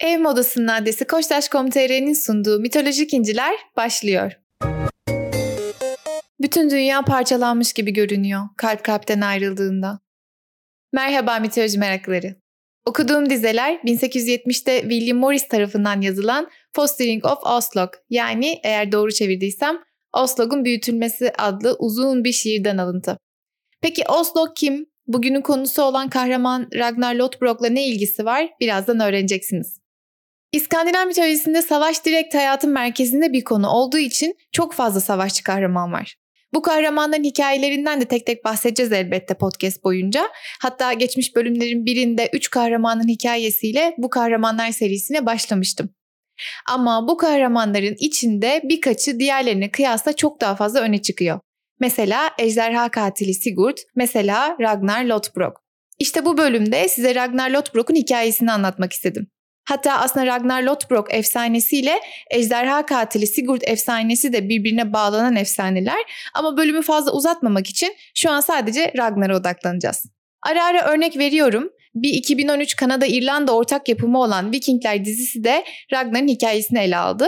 Ev Modası'nın adresi Koçtaş.com.tr'nin sunduğu Mitolojik İnciler başlıyor. Bütün dünya parçalanmış gibi görünüyor kalp kalpten ayrıldığında. Merhaba mitoloji merakları. Okuduğum dizeler 1870'te William Morris tarafından yazılan Fostering of Oslog yani eğer doğru çevirdiysem Oslog'un büyütülmesi adlı uzun bir şiirden alıntı. Peki Oslog kim? Bugünün konusu olan kahraman Ragnar Lothbrok'la ne ilgisi var? Birazdan öğreneceksiniz. İskandinav mitolojisinde savaş direkt hayatın merkezinde bir konu olduğu için çok fazla savaşçı kahraman var. Bu kahramanların hikayelerinden de tek tek bahsedeceğiz elbette podcast boyunca. Hatta geçmiş bölümlerin birinde 3 kahramanın hikayesiyle bu kahramanlar serisine başlamıştım. Ama bu kahramanların içinde birkaçı diğerlerine kıyasla çok daha fazla öne çıkıyor. Mesela ejderha katili Sigurd, mesela Ragnar Lothbrok. İşte bu bölümde size Ragnar Lothbrok'un hikayesini anlatmak istedim. Hatta aslında Ragnar Lothbrok efsanesiyle ejderha katili Sigurd efsanesi de birbirine bağlanan efsaneler ama bölümü fazla uzatmamak için şu an sadece Ragnar'a odaklanacağız. Ara ara örnek veriyorum. Bir 2013 Kanada-İrlanda ortak yapımı olan Vikingler dizisi de Ragnar'ın hikayesini ele aldı.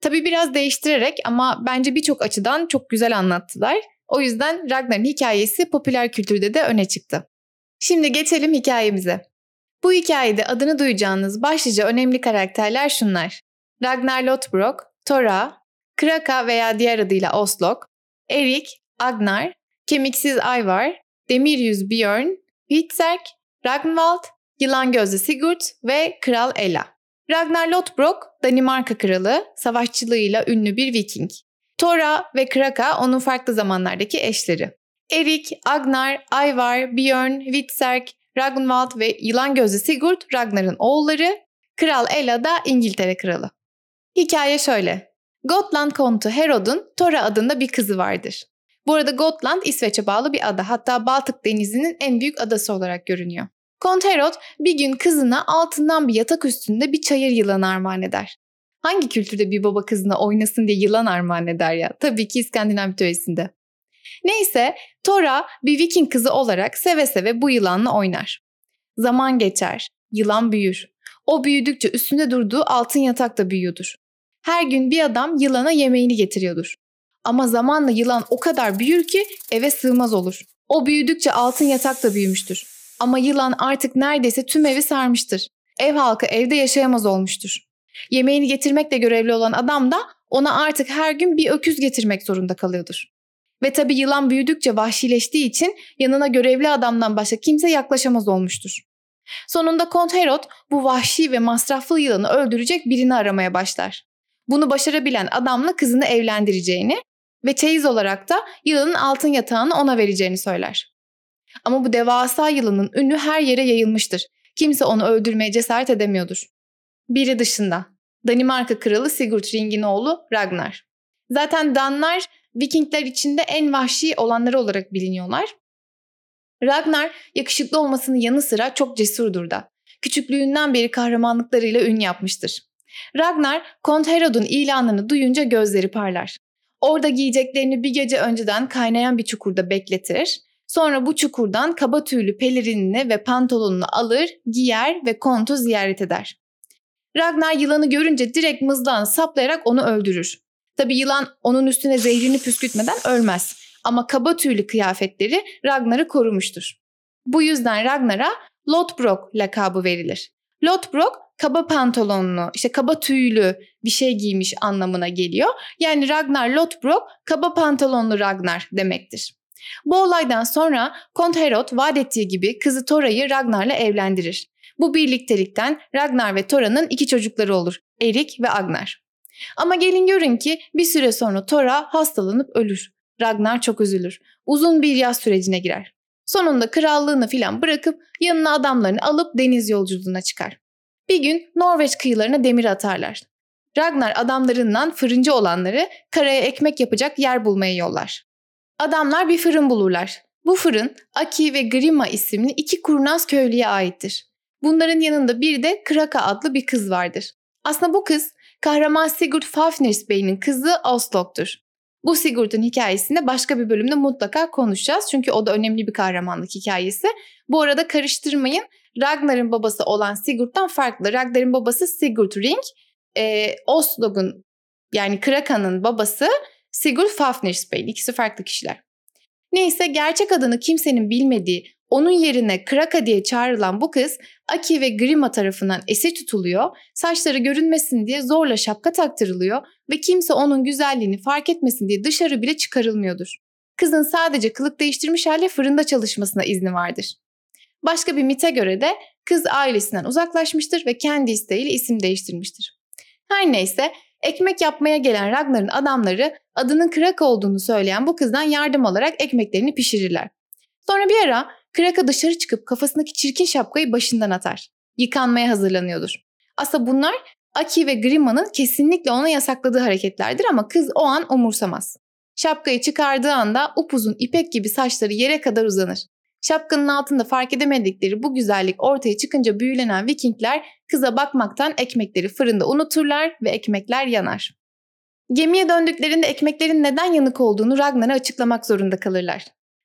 Tabii biraz değiştirerek ama bence birçok açıdan çok güzel anlattılar. O yüzden Ragnar'ın hikayesi popüler kültürde de öne çıktı. Şimdi geçelim hikayemize. Bu hikayede adını duyacağınız başlıca önemli karakterler şunlar. Ragnar Lothbrok, Thora, Kraka veya diğer adıyla Oslok, Erik, Agnar, Kemiksiz Ayvar, Demir Yüz Björn, Hvitserk, Ragnvald, Yılan Gözlü Sigurd ve Kral Ela. Ragnar Lothbrok, Danimarka kralı, savaşçılığıyla ünlü bir Viking. Thora ve Kraka onun farklı zamanlardaki eşleri. Erik, Agnar, Ayvar, Björn, Hvitserk, Ragnvald ve yılan gözlü Sigurd Ragnar'ın oğulları, Kral Ela da İngiltere kralı. Hikaye şöyle. Gotland kontu Herod'un Tora adında bir kızı vardır. Bu arada Gotland İsveç'e bağlı bir ada hatta Baltık denizinin en büyük adası olarak görünüyor. Kont Herod bir gün kızına altından bir yatak üstünde bir çayır yılan armağan eder. Hangi kültürde bir baba kızına oynasın diye yılan armağan eder ya? Tabii ki İskandinav mitolojisinde. Neyse Tora bir Viking kızı olarak seve seve bu yılanla oynar. Zaman geçer, yılan büyür. O büyüdükçe üstünde durduğu altın yatak da büyüyordur. Her gün bir adam yılana yemeğini getiriyordur. Ama zamanla yılan o kadar büyür ki eve sığmaz olur. O büyüdükçe altın yatak da büyümüştür. Ama yılan artık neredeyse tüm evi sarmıştır. Ev halkı evde yaşayamaz olmuştur. Yemeğini getirmekle görevli olan adam da ona artık her gün bir öküz getirmek zorunda kalıyordur. Ve tabi yılan büyüdükçe vahşileştiği için yanına görevli adamdan başka kimse yaklaşamaz olmuştur. Sonunda Kont Herod bu vahşi ve masraflı yılanı öldürecek birini aramaya başlar. Bunu başarabilen adamla kızını evlendireceğini ve çeyiz olarak da yılanın altın yatağını ona vereceğini söyler. Ama bu devasa yılanın ünü her yere yayılmıştır. Kimse onu öldürmeye cesaret edemiyordur. Biri dışında. Danimarka kralı Sigurd Ring'in oğlu Ragnar. Zaten Danlar Vikingler içinde en vahşi olanları olarak biliniyorlar. Ragnar yakışıklı olmasının yanı sıra çok cesurdur da. Küçüklüğünden beri kahramanlıklarıyla ün yapmıştır. Ragnar, Kont Herod'un ilanını duyunca gözleri parlar. Orada giyeceklerini bir gece önceden kaynayan bir çukurda bekletir. Sonra bu çukurdan kaba tüylü pelerinini ve pantolonunu alır, giyer ve kontu ziyaret eder. Ragnar yılanı görünce direkt mızrağını saplayarak onu öldürür. Tabi yılan onun üstüne zehrini püskürtmeden ölmez. Ama kaba tüylü kıyafetleri Ragnar'ı korumuştur. Bu yüzden Ragnar'a Lotbrok lakabı verilir. Lotbrok kaba pantolonlu, işte kaba tüylü bir şey giymiş anlamına geliyor. Yani Ragnar Lotbrok kaba pantolonlu Ragnar demektir. Bu olaydan sonra Kont Herod vaat ettiği gibi kızı Tora'yı Ragnar'la evlendirir. Bu birliktelikten Ragnar ve Tora'nın iki çocukları olur. Erik ve Agnar. Ama gelin görün ki bir süre sonra Tora hastalanıp ölür. Ragnar çok üzülür. Uzun bir yaz sürecine girer. Sonunda krallığını filan bırakıp yanına adamlarını alıp deniz yolculuğuna çıkar. Bir gün Norveç kıyılarına demir atarlar. Ragnar adamlarından fırıncı olanları karaya ekmek yapacak yer bulmaya yollar. Adamlar bir fırın bulurlar. Bu fırın Aki ve Grima isimli iki kurnaz köylüye aittir. Bunların yanında bir de Kraka adlı bir kız vardır. Aslında bu kız kahraman Sigurd Fafnir Bey'in kızı Oslok'tur. Bu Sigurd'un hikayesini başka bir bölümde mutlaka konuşacağız. Çünkü o da önemli bir kahramanlık hikayesi. Bu arada karıştırmayın. Ragnar'ın babası olan Sigurd'dan farklı. Ragnar'ın babası Sigurd Ring. E, Oslog'un yani Krakan'ın babası Sigurd Fafnirspeil. İkisi farklı kişiler. Neyse gerçek adını kimsenin bilmediği, onun yerine Kraka diye çağrılan bu kız Aki ve Grima tarafından esir tutuluyor, saçları görünmesin diye zorla şapka taktırılıyor ve kimse onun güzelliğini fark etmesin diye dışarı bile çıkarılmıyordur. Kızın sadece kılık değiştirmiş hali fırında çalışmasına izni vardır. Başka bir mite göre de kız ailesinden uzaklaşmıştır ve kendi isteğiyle isim değiştirmiştir. Her neyse ekmek yapmaya gelen Ragnar'ın adamları adının Krak olduğunu söyleyen bu kızdan yardım alarak ekmeklerini pişirirler. Sonra bir ara Kraka dışarı çıkıp kafasındaki çirkin şapkayı başından atar. Yıkanmaya hazırlanıyordur. Aslında bunlar Aki ve Grima'nın kesinlikle ona yasakladığı hareketlerdir ama kız o an umursamaz. Şapkayı çıkardığı anda upuzun ipek gibi saçları yere kadar uzanır. Şapkanın altında fark edemedikleri bu güzellik ortaya çıkınca büyülenen Vikingler kıza bakmaktan ekmekleri fırında unuturlar ve ekmekler yanar. Gemiye döndüklerinde ekmeklerin neden yanık olduğunu Ragnar'a açıklamak zorunda kalırlar.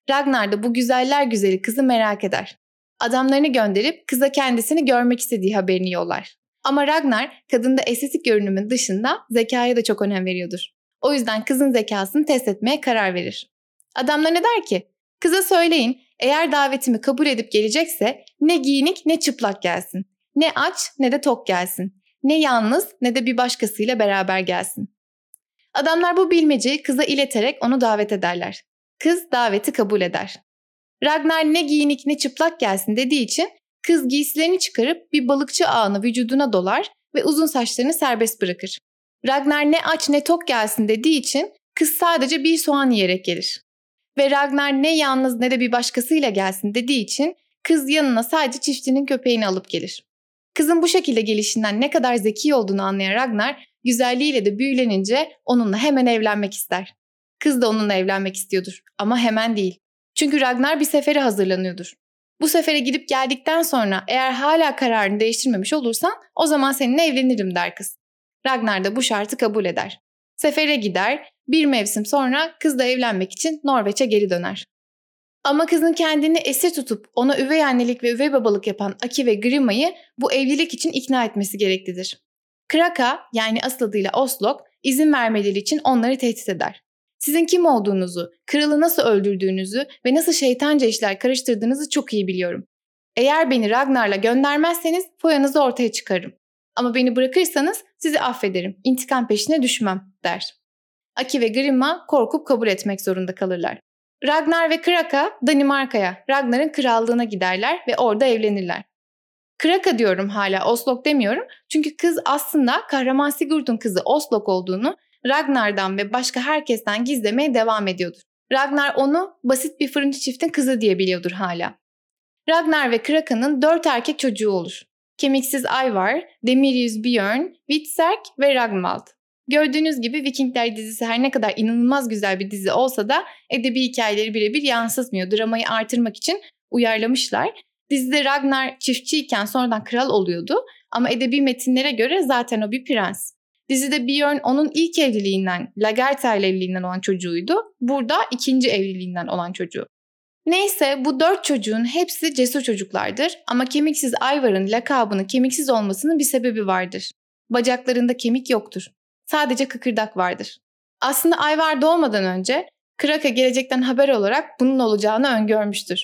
Ragnar da bu güzeller güzeli kızı merak eder. Adamlarını gönderip kıza kendisini görmek istediği haberini yollar. Ama Ragnar kadında estetik görünümün dışında zekaya da çok önem veriyordur. O yüzden kızın zekasını test etmeye karar verir. Adamlarına der ki, kıza söyleyin eğer davetimi kabul edip gelecekse ne giyinik ne çıplak gelsin. Ne aç ne de tok gelsin. Ne yalnız ne de bir başkasıyla beraber gelsin. Adamlar bu bilmeceyi kıza ileterek onu davet ederler. Kız daveti kabul eder. Ragnar ne giyinik ne çıplak gelsin dediği için kız giysilerini çıkarıp bir balıkçı ağını vücuduna dolar ve uzun saçlarını serbest bırakır. Ragnar ne aç ne tok gelsin dediği için kız sadece bir soğan yiyerek gelir. Ve Ragnar ne yalnız ne de bir başkasıyla gelsin dediği için kız yanına sadece çiftinin köpeğini alıp gelir. Kızın bu şekilde gelişinden ne kadar zeki olduğunu anlayan Ragnar, güzelliğiyle de büyülenince onunla hemen evlenmek ister. Kız da onunla evlenmek istiyordur ama hemen değil. Çünkü Ragnar bir sefere hazırlanıyordur. Bu sefere gidip geldikten sonra eğer hala kararını değiştirmemiş olursan o zaman seninle evlenirim der kız. Ragnar da bu şartı kabul eder. Sefere gider, bir mevsim sonra kız da evlenmek için Norveç'e geri döner. Ama kızın kendini esir tutup ona üvey annelik ve üvey babalık yapan Aki ve Grima'yı bu evlilik için ikna etmesi gereklidir. Kraka yani asıl adıyla Oslok izin vermeleri için onları tehdit eder. Sizin kim olduğunuzu, kralı nasıl öldürdüğünüzü ve nasıl şeytanca işler karıştırdığınızı çok iyi biliyorum. Eğer beni Ragnar'la göndermezseniz foyanızı ortaya çıkarım. Ama beni bırakırsanız sizi affederim, intikam peşine düşmem, der. Aki ve Grimma korkup kabul etmek zorunda kalırlar. Ragnar ve Kraka Danimarka'ya, Ragnar'ın krallığına giderler ve orada evlenirler. Kraka diyorum hala, Oslok demiyorum. Çünkü kız aslında kahraman Sigurd'un kızı Oslok olduğunu Ragnar'dan ve başka herkesten gizlemeye devam ediyordur. Ragnar onu basit bir fırıncı çiftin kızı diye biliyordur hala. Ragnar ve Kraken'ın dört erkek çocuğu olur. Kemiksiz Ivar, demir yüz Björn, Hvitserk ve Ragnvald. Gördüğünüz gibi Vikingler dizisi her ne kadar inanılmaz güzel bir dizi olsa da edebi hikayeleri birebir yansıtmıyor. Dramayı artırmak için uyarlamışlar. Dizide Ragnar çiftçiyken sonradan kral oluyordu ama edebi metinlere göre zaten o bir prens. Dizide Björn onun ilk evliliğinden, Lagertha ile evliliğinden olan çocuğuydu. Burada ikinci evliliğinden olan çocuğu. Neyse bu dört çocuğun hepsi cesur çocuklardır ama kemiksiz Ivar'ın lakabının kemiksiz olmasının bir sebebi vardır. Bacaklarında kemik yoktur. Sadece kıkırdak vardır. Aslında Ivar doğmadan önce Kraka gelecekten haber olarak bunun olacağını öngörmüştür.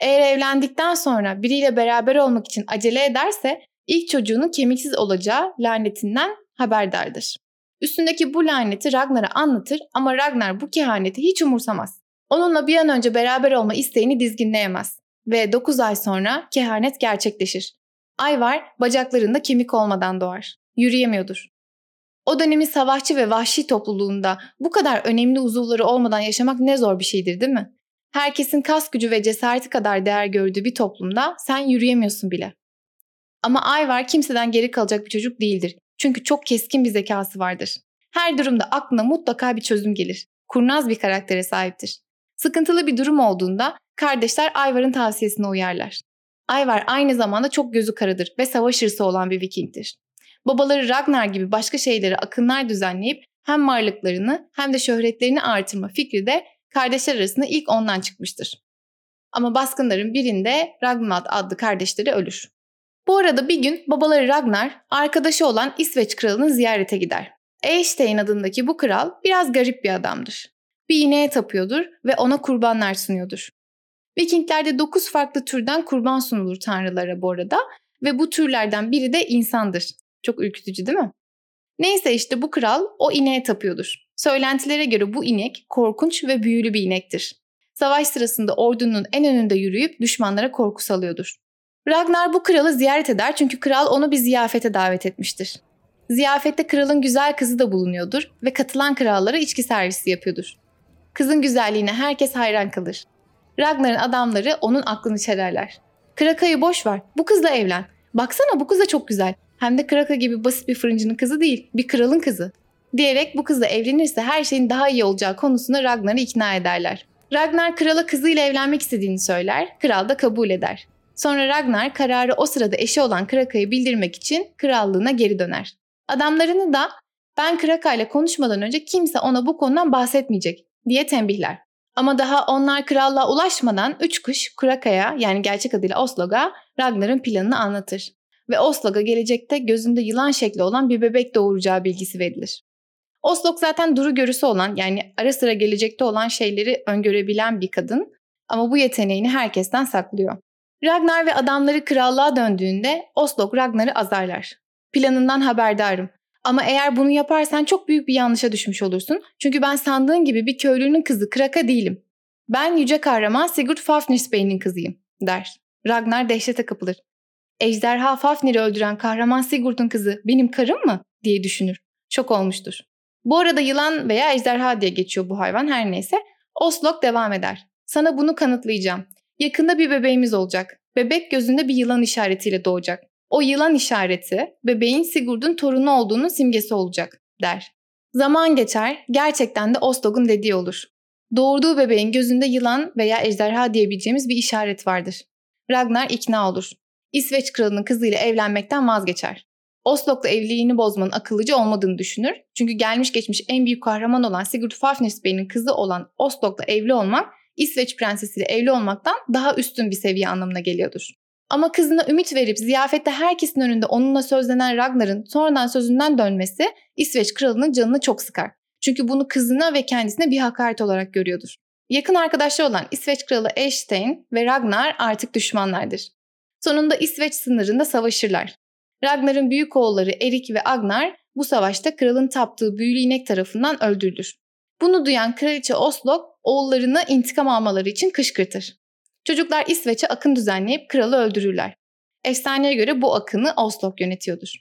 Eğer evlendikten sonra biriyle beraber olmak için acele ederse ilk çocuğunun kemiksiz olacağı lanetinden haberdardır. Üstündeki bu laneti Ragnar'a anlatır ama Ragnar bu kehaneti hiç umursamaz. Onunla bir an önce beraber olma isteğini dizginleyemez ve 9 ay sonra kehanet gerçekleşir. Ayvar bacaklarında kemik olmadan doğar. Yürüyemiyordur. O dönemin savaşçı ve vahşi topluluğunda bu kadar önemli uzuvları olmadan yaşamak ne zor bir şeydir değil mi? Herkesin kas gücü ve cesareti kadar değer gördüğü bir toplumda sen yürüyemiyorsun bile. Ama Ayvar kimseden geri kalacak bir çocuk değildir. Çünkü çok keskin bir zekası vardır. Her durumda aklına mutlaka bir çözüm gelir. Kurnaz bir karaktere sahiptir. Sıkıntılı bir durum olduğunda kardeşler Ayvar'ın tavsiyesine uyarlar. Ayvar aynı zamanda çok gözü karadır ve savaş hırsı olan bir vikingdir. Babaları Ragnar gibi başka şeyleri akınlar düzenleyip hem varlıklarını hem de şöhretlerini artırma fikri de kardeşler arasında ilk ondan çıkmıştır. Ama baskınların birinde Ragmad adlı kardeşleri ölür. Bu arada bir gün babaları Ragnar arkadaşı olan İsveç kralını ziyarete gider. Eystein adındaki bu kral biraz garip bir adamdır. Bir ineğe tapıyordur ve ona kurbanlar sunuyordur. Vikinglerde 9 farklı türden kurban sunulur tanrılara bu arada ve bu türlerden biri de insandır. Çok ürkütücü değil mi? Neyse işte bu kral o ineğe tapıyordur. Söylentilere göre bu inek korkunç ve büyülü bir inektir. Savaş sırasında ordunun en önünde yürüyüp düşmanlara korku salıyordur. Ragnar bu kralı ziyaret eder çünkü kral onu bir ziyafete davet etmiştir. Ziyafette kralın güzel kızı da bulunuyordur ve katılan krallara içki servisi yapıyordur. Kızın güzelliğine herkes hayran kalır. Ragnar'ın adamları onun aklını çelerler. Kraka'yı boş ver, bu kızla evlen. Baksana bu kız da çok güzel. Hem de Kraka gibi basit bir fırıncının kızı değil, bir kralın kızı. Diyerek bu kızla evlenirse her şeyin daha iyi olacağı konusunda Ragnar'ı ikna ederler. Ragnar krala kızıyla evlenmek istediğini söyler, kral da kabul eder. Sonra Ragnar kararı o sırada eşi olan Kraka'ya bildirmek için krallığına geri döner. Adamlarını da ben Kraka ile konuşmadan önce kimse ona bu konudan bahsetmeyecek diye tembihler. Ama daha onlar krallığa ulaşmadan üç kuş Kraka'ya yani gerçek adıyla Oslog'a Ragnar'ın planını anlatır. Ve Oslog'a gelecekte gözünde yılan şekli olan bir bebek doğuracağı bilgisi verilir. Oslog zaten duru görüsü olan yani ara sıra gelecekte olan şeyleri öngörebilen bir kadın ama bu yeteneğini herkesten saklıyor. Ragnar ve adamları krallığa döndüğünde Oslog Ragnar'ı azarlar. Planından haberdarım. Ama eğer bunu yaparsan çok büyük bir yanlışa düşmüş olursun. Çünkü ben sandığın gibi bir köylünün kızı Kraka değilim. Ben yüce kahraman Sigurd Fafnirsbey'in kızıyım der. Ragnar dehşete kapılır. Ejderha Fafnir'i öldüren kahraman Sigurd'un kızı benim karım mı diye düşünür. Şok olmuştur. Bu arada yılan veya ejderha diye geçiyor bu hayvan her neyse. Oslok devam eder. Sana bunu kanıtlayacağım. Yakında bir bebeğimiz olacak. Bebek gözünde bir yılan işaretiyle doğacak. O yılan işareti bebeğin Sigurd'un torunu olduğunun simgesi olacak der. Zaman geçer, gerçekten de Oslog'un dediği olur. Doğurduğu bebeğin gözünde yılan veya ejderha diyebileceğimiz bir işaret vardır. Ragnar ikna olur. İsveç kralının kızıyla evlenmekten vazgeçer. Oslok'la evliliğini bozmanın akıllıcı olmadığını düşünür. Çünkü gelmiş geçmiş en büyük kahraman olan Sigurd Fafnisbey'in kızı olan Oslok'la evli olmak, İsveç prensesiyle evli olmaktan daha üstün bir seviye anlamına geliyordur. Ama kızına ümit verip ziyafette herkesin önünde onunla sözlenen Ragnar'ın sonradan sözünden dönmesi İsveç kralının canını çok sıkar. Çünkü bunu kızına ve kendisine bir hakaret olarak görüyordur. Yakın arkadaşlar olan İsveç kralı Eystein ve Ragnar artık düşmanlardır. Sonunda İsveç sınırında savaşırlar. Ragnar'ın büyük oğulları Erik ve Agnar bu savaşta kralın taptığı büyülü inek tarafından öldürülür. Bunu duyan kraliçe Oslok oğullarını intikam almaları için kışkırtır. Çocuklar İsveç'e akın düzenleyip kralı öldürürler. Efsaneye göre bu akını Oslok yönetiyordur.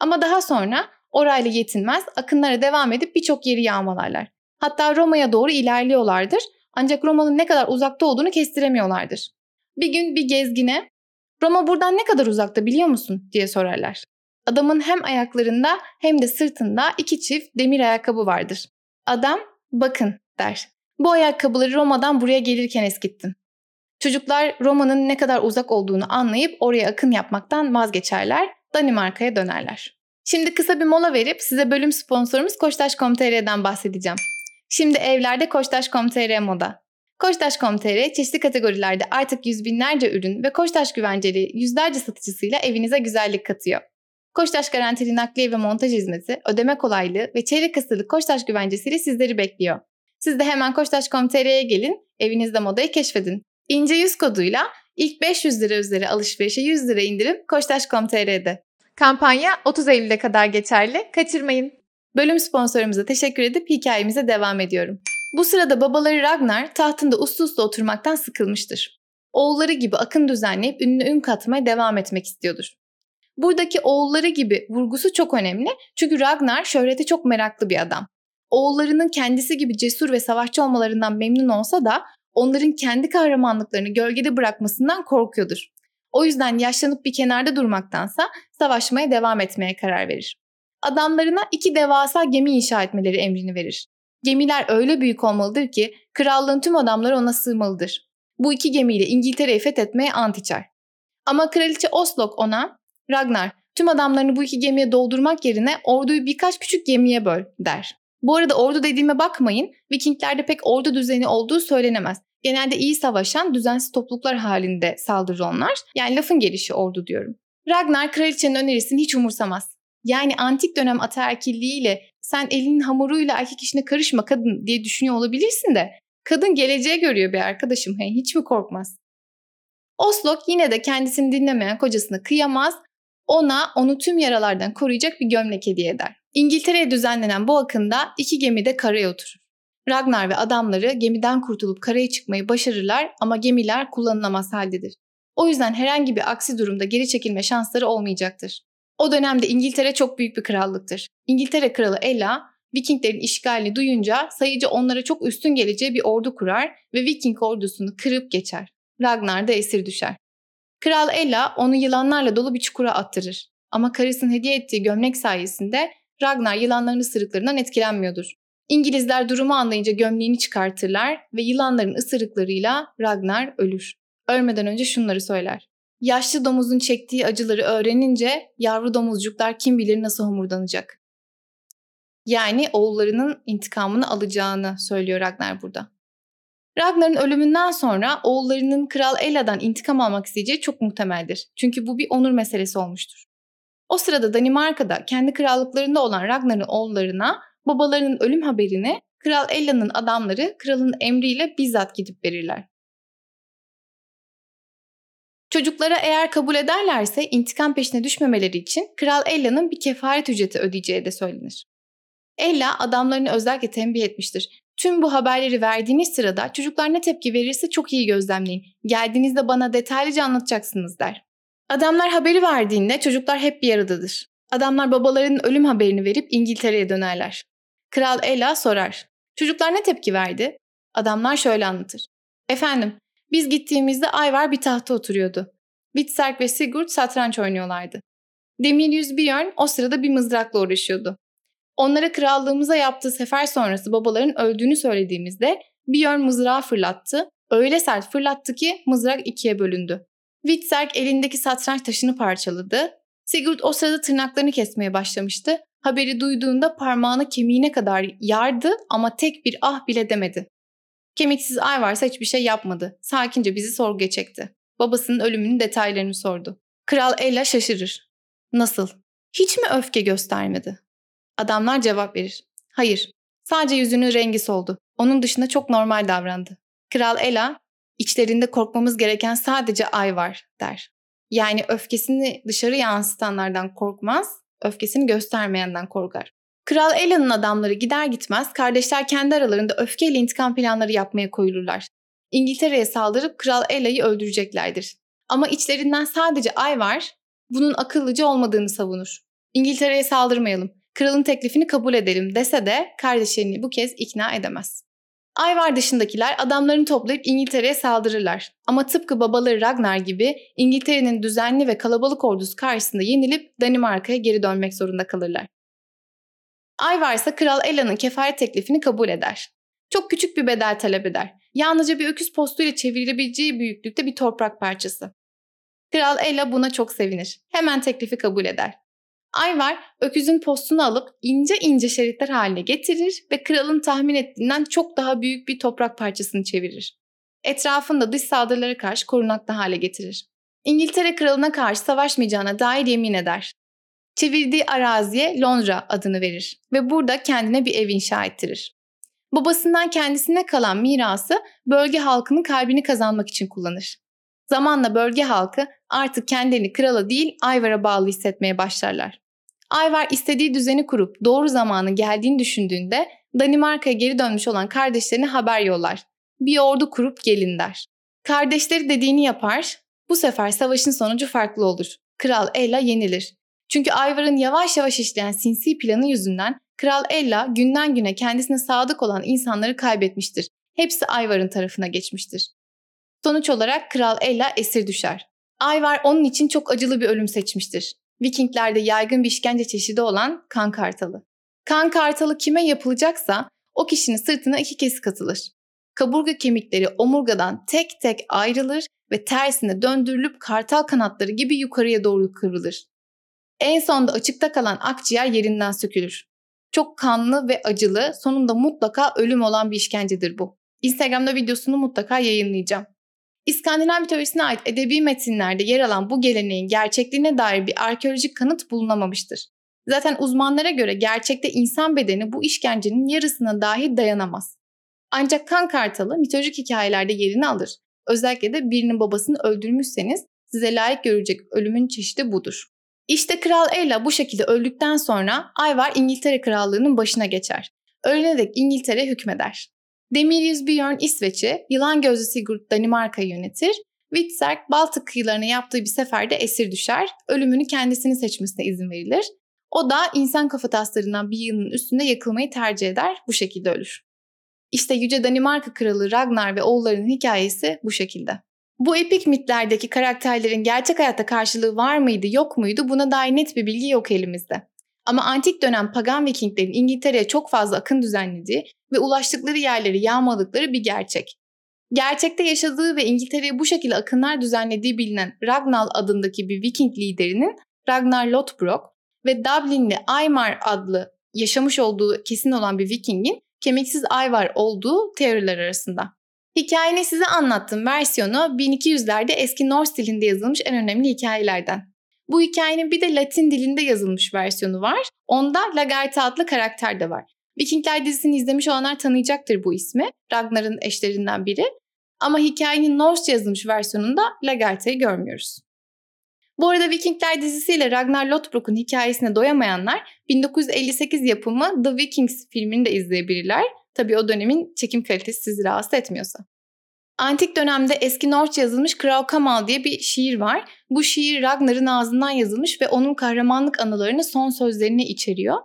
Ama daha sonra orayla yetinmez, akınlara devam edip birçok yeri yağmalarlar. Hatta Roma'ya doğru ilerliyorlardır ancak Roma'nın ne kadar uzakta olduğunu kestiremiyorlardır. Bir gün bir gezgine Roma buradan ne kadar uzakta biliyor musun diye sorarlar. Adamın hem ayaklarında hem de sırtında iki çift demir ayakkabı vardır. Adam bakın der. Bu ayakkabıları Roma'dan buraya gelirken eskittim. Çocuklar Roma'nın ne kadar uzak olduğunu anlayıp oraya akın yapmaktan vazgeçerler, Danimarka'ya dönerler. Şimdi kısa bir mola verip size bölüm sponsorumuz Koçtaş.com.tr'den bahsedeceğim. Şimdi evlerde Koçtaş.com.tr moda. Koçtaş.com.tr çeşitli kategorilerde artık yüz binlerce ürün ve Koçtaş güvenceli yüzlerce satıcısıyla evinize güzellik katıyor. Koçtaş garantili nakliye ve montaj hizmeti, ödeme kolaylığı ve çeyrek asırlık Koçtaş güvencesiyle sizleri bekliyor. Siz de hemen Koçtaş.com.tr'ye gelin, evinizde modayı keşfedin. İnce yüz koduyla ilk 500 lira üzeri alışverişe 100 lira indirim Koçtaş.com.tr'de. Kampanya 30 Eylül'e kadar geçerli. Kaçırmayın. Bölüm sponsorumuza teşekkür edip hikayemize devam ediyorum. Bu sırada babaları Ragnar tahtında uslu uslu oturmaktan sıkılmıştır. Oğulları gibi akın düzenleyip ünlü ün katmaya devam etmek istiyordur. Buradaki oğulları gibi vurgusu çok önemli çünkü Ragnar şöhrete çok meraklı bir adam. Oğullarının kendisi gibi cesur ve savaşçı olmalarından memnun olsa da onların kendi kahramanlıklarını gölgede bırakmasından korkuyordur. O yüzden yaşlanıp bir kenarda durmaktansa savaşmaya devam etmeye karar verir. Adamlarına iki devasa gemi inşa etmeleri emrini verir. Gemiler öyle büyük olmalıdır ki krallığın tüm adamları ona sığmalıdır. Bu iki gemiyle İngiltere'yi fethetmeye ant içer. Ama kraliçe Oslok ona Ragnar tüm adamlarını bu iki gemiye doldurmak yerine orduyu birkaç küçük gemiye böl der. Bu arada ordu dediğime bakmayın. Vikinglerde pek ordu düzeni olduğu söylenemez. Genelde iyi savaşan düzensiz topluluklar halinde saldırır onlar. Yani lafın gelişi ordu diyorum. Ragnar kraliçenin önerisini hiç umursamaz. Yani antik dönem ataerkilliğiyle sen elinin hamuruyla erkek işine karışma kadın diye düşünüyor olabilirsin de kadın geleceğe görüyor be arkadaşım. Hey, hiç mi korkmaz? Oslok yine de kendisini dinlemeyen kocasına kıyamaz. Ona onu tüm yaralardan koruyacak bir gömlek hediye eder. İngiltere'ye düzenlenen bu akında iki gemi de karaya oturur. Ragnar ve adamları gemiden kurtulup karaya çıkmayı başarırlar ama gemiler kullanılamaz haldedir. O yüzden herhangi bir aksi durumda geri çekilme şansları olmayacaktır. O dönemde İngiltere çok büyük bir krallıktır. İngiltere kralı Ella, Vikinglerin işgalini duyunca sayıcı onlara çok üstün geleceği bir ordu kurar ve Viking ordusunu kırıp geçer. Ragnar da esir düşer. Kral Ella onu yılanlarla dolu bir çukura attırır. Ama karısının hediye ettiği gömlek sayesinde Ragnar yılanların ısırıklarından etkilenmiyordur. İngilizler durumu anlayınca gömleğini çıkartırlar ve yılanların ısırıklarıyla Ragnar ölür. Ölmeden önce şunları söyler. Yaşlı domuzun çektiği acıları öğrenince yavru domuzcuklar kim bilir nasıl homurdanacak. Yani oğullarının intikamını alacağını söylüyor Ragnar burada. Ragnar'ın ölümünden sonra oğullarının Kral Ella'dan intikam almak isteyeceği çok muhtemeldir. Çünkü bu bir onur meselesi olmuştur. O sırada Danimarka'da kendi krallıklarında olan Ragnar'ın oğullarına babalarının ölüm haberini Kral Ella'nın adamları kralın emriyle bizzat gidip verirler. Çocuklara eğer kabul ederlerse intikam peşine düşmemeleri için Kral Ella'nın bir kefaret ücreti ödeyeceği de söylenir. Ella adamlarını özellikle tembih etmiştir. Tüm bu haberleri verdiğiniz sırada çocuklar ne tepki verirse çok iyi gözlemleyin. Geldiğinizde bana detaylıca anlatacaksınız der. Adamlar haberi verdiğinde çocuklar hep bir aradadır. Adamlar babalarının ölüm haberini verip İngiltere'ye dönerler. Kral Ella sorar. Çocuklar ne tepki verdi? Adamlar şöyle anlatır. Efendim, biz gittiğimizde Ayvar bir tahta oturuyordu. Bitserk ve Sigurd satranç oynuyorlardı. Demir yüz Björn o sırada bir mızrakla uğraşıyordu. Onlara krallığımıza yaptığı sefer sonrası babaların öldüğünü söylediğimizde Björn mızrağı fırlattı. Öyle sert fırlattı ki mızrak ikiye bölündü. Witserk elindeki satranç taşını parçaladı. Sigurd o sırada tırnaklarını kesmeye başlamıştı. Haberi duyduğunda parmağını kemiğine kadar yardı ama tek bir ah bile demedi. Kemiksiz ay varsa hiçbir şey yapmadı. Sakince bizi sorguya çekti. Babasının ölümünün detaylarını sordu. Kral Ella şaşırır. Nasıl? Hiç mi öfke göstermedi? Adamlar cevap verir. Hayır. Sadece yüzünün rengi soldu. Onun dışında çok normal davrandı. Kral Ela, içlerinde korkmamız gereken sadece ay var der. Yani öfkesini dışarı yansıtanlardan korkmaz, öfkesini göstermeyenden korkar. Kral Ela'nın adamları gider gitmez kardeşler kendi aralarında öfkeyle intikam planları yapmaya koyulurlar. İngiltere'ye saldırıp Kral Ela'yı öldüreceklerdir. Ama içlerinden sadece Ay var, bunun akıllıca olmadığını savunur. İngiltere'ye saldırmayalım kralın teklifini kabul edelim dese de kardeşlerini bu kez ikna edemez. Ayvar dışındakiler adamlarını toplayıp İngiltere'ye saldırırlar. Ama tıpkı babaları Ragnar gibi İngiltere'nin düzenli ve kalabalık ordusu karşısında yenilip Danimarka'ya geri dönmek zorunda kalırlar. Ayvar ise Kral Ella'nın kefaret teklifini kabul eder. Çok küçük bir bedel talep eder. Yalnızca bir öküz postuyla çevrilebileceği büyüklükte bir toprak parçası. Kral Ella buna çok sevinir. Hemen teklifi kabul eder. Ayvar öküzün postunu alıp ince ince şeritler haline getirir ve kralın tahmin ettiğinden çok daha büyük bir toprak parçasını çevirir. Etrafında dış saldırılara karşı korunaklı hale getirir. İngiltere kralına karşı savaşmayacağına dair yemin eder. Çevirdiği araziye Londra adını verir ve burada kendine bir ev inşa ettirir. Babasından kendisine kalan mirası bölge halkının kalbini kazanmak için kullanır. Zamanla bölge halkı artık kendini krala değil Ayvar'a bağlı hissetmeye başlarlar. Ayvar istediği düzeni kurup doğru zamanı geldiğini düşündüğünde Danimarka'ya geri dönmüş olan kardeşlerine haber yollar. Bir ordu kurup gelin der. Kardeşleri dediğini yapar. Bu sefer savaşın sonucu farklı olur. Kral Ella yenilir. Çünkü Ayvar'ın yavaş yavaş işleyen sinsi planı yüzünden Kral Ella günden güne kendisine sadık olan insanları kaybetmiştir. Hepsi Ayvar'ın tarafına geçmiştir. Sonuç olarak Kral Ella esir düşer. Ayvar onun için çok acılı bir ölüm seçmiştir. Vikinglerde yaygın bir işkence çeşidi olan kan kartalı. Kan kartalı kime yapılacaksa o kişinin sırtına iki kesik atılır. Kaburga kemikleri omurgadan tek tek ayrılır ve tersine döndürülüp kartal kanatları gibi yukarıya doğru kıvrılır. En sonda açıkta kalan akciğer yerinden sökülür. Çok kanlı ve acılı, sonunda mutlaka ölüm olan bir işkencedir bu. Instagram'da videosunu mutlaka yayınlayacağım. İskandinav mitolojisine ait edebi metinlerde yer alan bu geleneğin gerçekliğine dair bir arkeolojik kanıt bulunamamıştır. Zaten uzmanlara göre gerçekte insan bedeni bu işkencenin yarısına dahi dayanamaz. Ancak kan kartalı mitolojik hikayelerde yerini alır. Özellikle de birinin babasını öldürmüşseniz size layık görecek ölümün çeşidi budur. İşte Kral Ella bu şekilde öldükten sonra Ayvar İngiltere Krallığı'nın başına geçer. Ölene dek İngiltere hükmeder. Demirius Björn İsveç'i, Yılan Gözlü Sigurd Danimarka'yı yönetir. Witzerk Baltık kıyılarına yaptığı bir seferde esir düşer. Ölümünü kendisini seçmesine izin verilir. O da insan kafataslarından bir yığının üstünde yakılmayı tercih eder. Bu şekilde ölür. İşte Yüce Danimarka Kralı Ragnar ve oğullarının hikayesi bu şekilde. Bu epik mitlerdeki karakterlerin gerçek hayatta karşılığı var mıydı yok muydu buna dair net bir bilgi yok elimizde. Ama antik dönem pagan vikinglerin İngiltere'ye çok fazla akın düzenlediği ve ulaştıkları yerleri yağmaladıkları bir gerçek. Gerçekte yaşadığı ve İngiltere'ye bu şekilde akınlar düzenlediği bilinen Ragnar adındaki bir Viking liderinin Ragnar Lothbrok ve Dublinli Aymar adlı yaşamış olduğu kesin olan bir Viking'in kemiksiz Ayvar olduğu teoriler arasında. Hikayenin size anlattığım versiyonu 1200'lerde eski Norse dilinde yazılmış en önemli hikayelerden. Bu hikayenin bir de Latin dilinde yazılmış versiyonu var. Onda Lagertha adlı karakter de var. Vikingler dizisini izlemiş olanlar tanıyacaktır bu ismi. Ragnar'ın eşlerinden biri. Ama hikayenin Norse yazılmış versiyonunda Lagertha'yı görmüyoruz. Bu arada Vikingler dizisiyle Ragnar Lothbrok'un hikayesine doyamayanlar 1958 yapımı The Vikings filmini de izleyebilirler. Tabii o dönemin çekim kalitesi sizi rahatsız etmiyorsa. Antik dönemde eski Norçça yazılmış Kral Kamal diye bir şiir var. Bu şiir Ragnar'ın ağzından yazılmış ve onun kahramanlık anılarını son sözlerini içeriyor.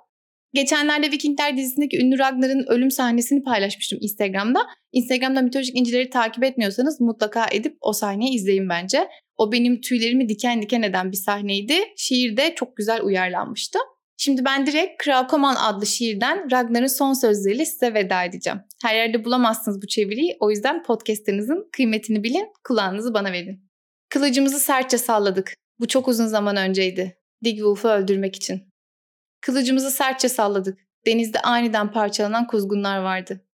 Geçenlerde Vikingler dizisindeki ünlü Ragnar'ın ölüm sahnesini paylaşmıştım Instagram'da. Instagram'da mitolojik incileri takip etmiyorsanız mutlaka edip o sahneyi izleyin bence. O benim tüylerimi diken diken eden bir sahneydi. Şiirde çok güzel uyarlanmıştı. Şimdi ben direkt Kral Koman adlı şiirden Ragnar'ın son sözleriyle size veda edeceğim. Her yerde bulamazsınız bu çeviriyi. O yüzden podcastlerinizin kıymetini bilin, kulağınızı bana verin. Kılıcımızı sertçe salladık. Bu çok uzun zaman önceydi. Digwolf'u öldürmek için. Kılıcımızı sertçe salladık. Denizde aniden parçalanan kuzgunlar vardı.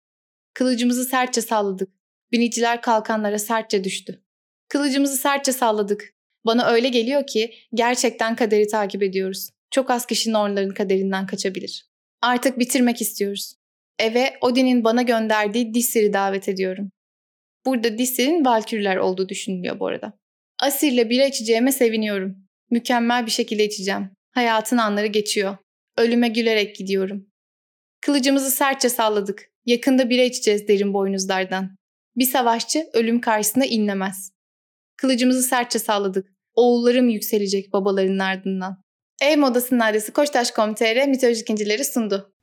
Kılıcımızı sertçe salladık. Biniciler kalkanlara sertçe düştü. Kılıcımızı sertçe salladık. Bana öyle geliyor ki gerçekten kaderi takip ediyoruz. Çok az kişi Nornların kaderinden kaçabilir. Artık bitirmek istiyoruz. Eve Odin'in bana gönderdiği Disir'i davet ediyorum. Burada Disir'in Valkürler olduğu düşünülüyor bu arada. Asir'le bira içeceğime seviniyorum. Mükemmel bir şekilde içeceğim. Hayatın anları geçiyor. Ölüme gülerek gidiyorum. Kılıcımızı sertçe salladık. Yakında bira içeceğiz derin boynuzlardan. Bir savaşçı ölüm karşısında inlemez. Kılıcımızı sertçe salladık. Oğullarım yükselecek babalarının ardından. Ev modasının adresi Koçtaş.com.tr mitolojik incileri sundu.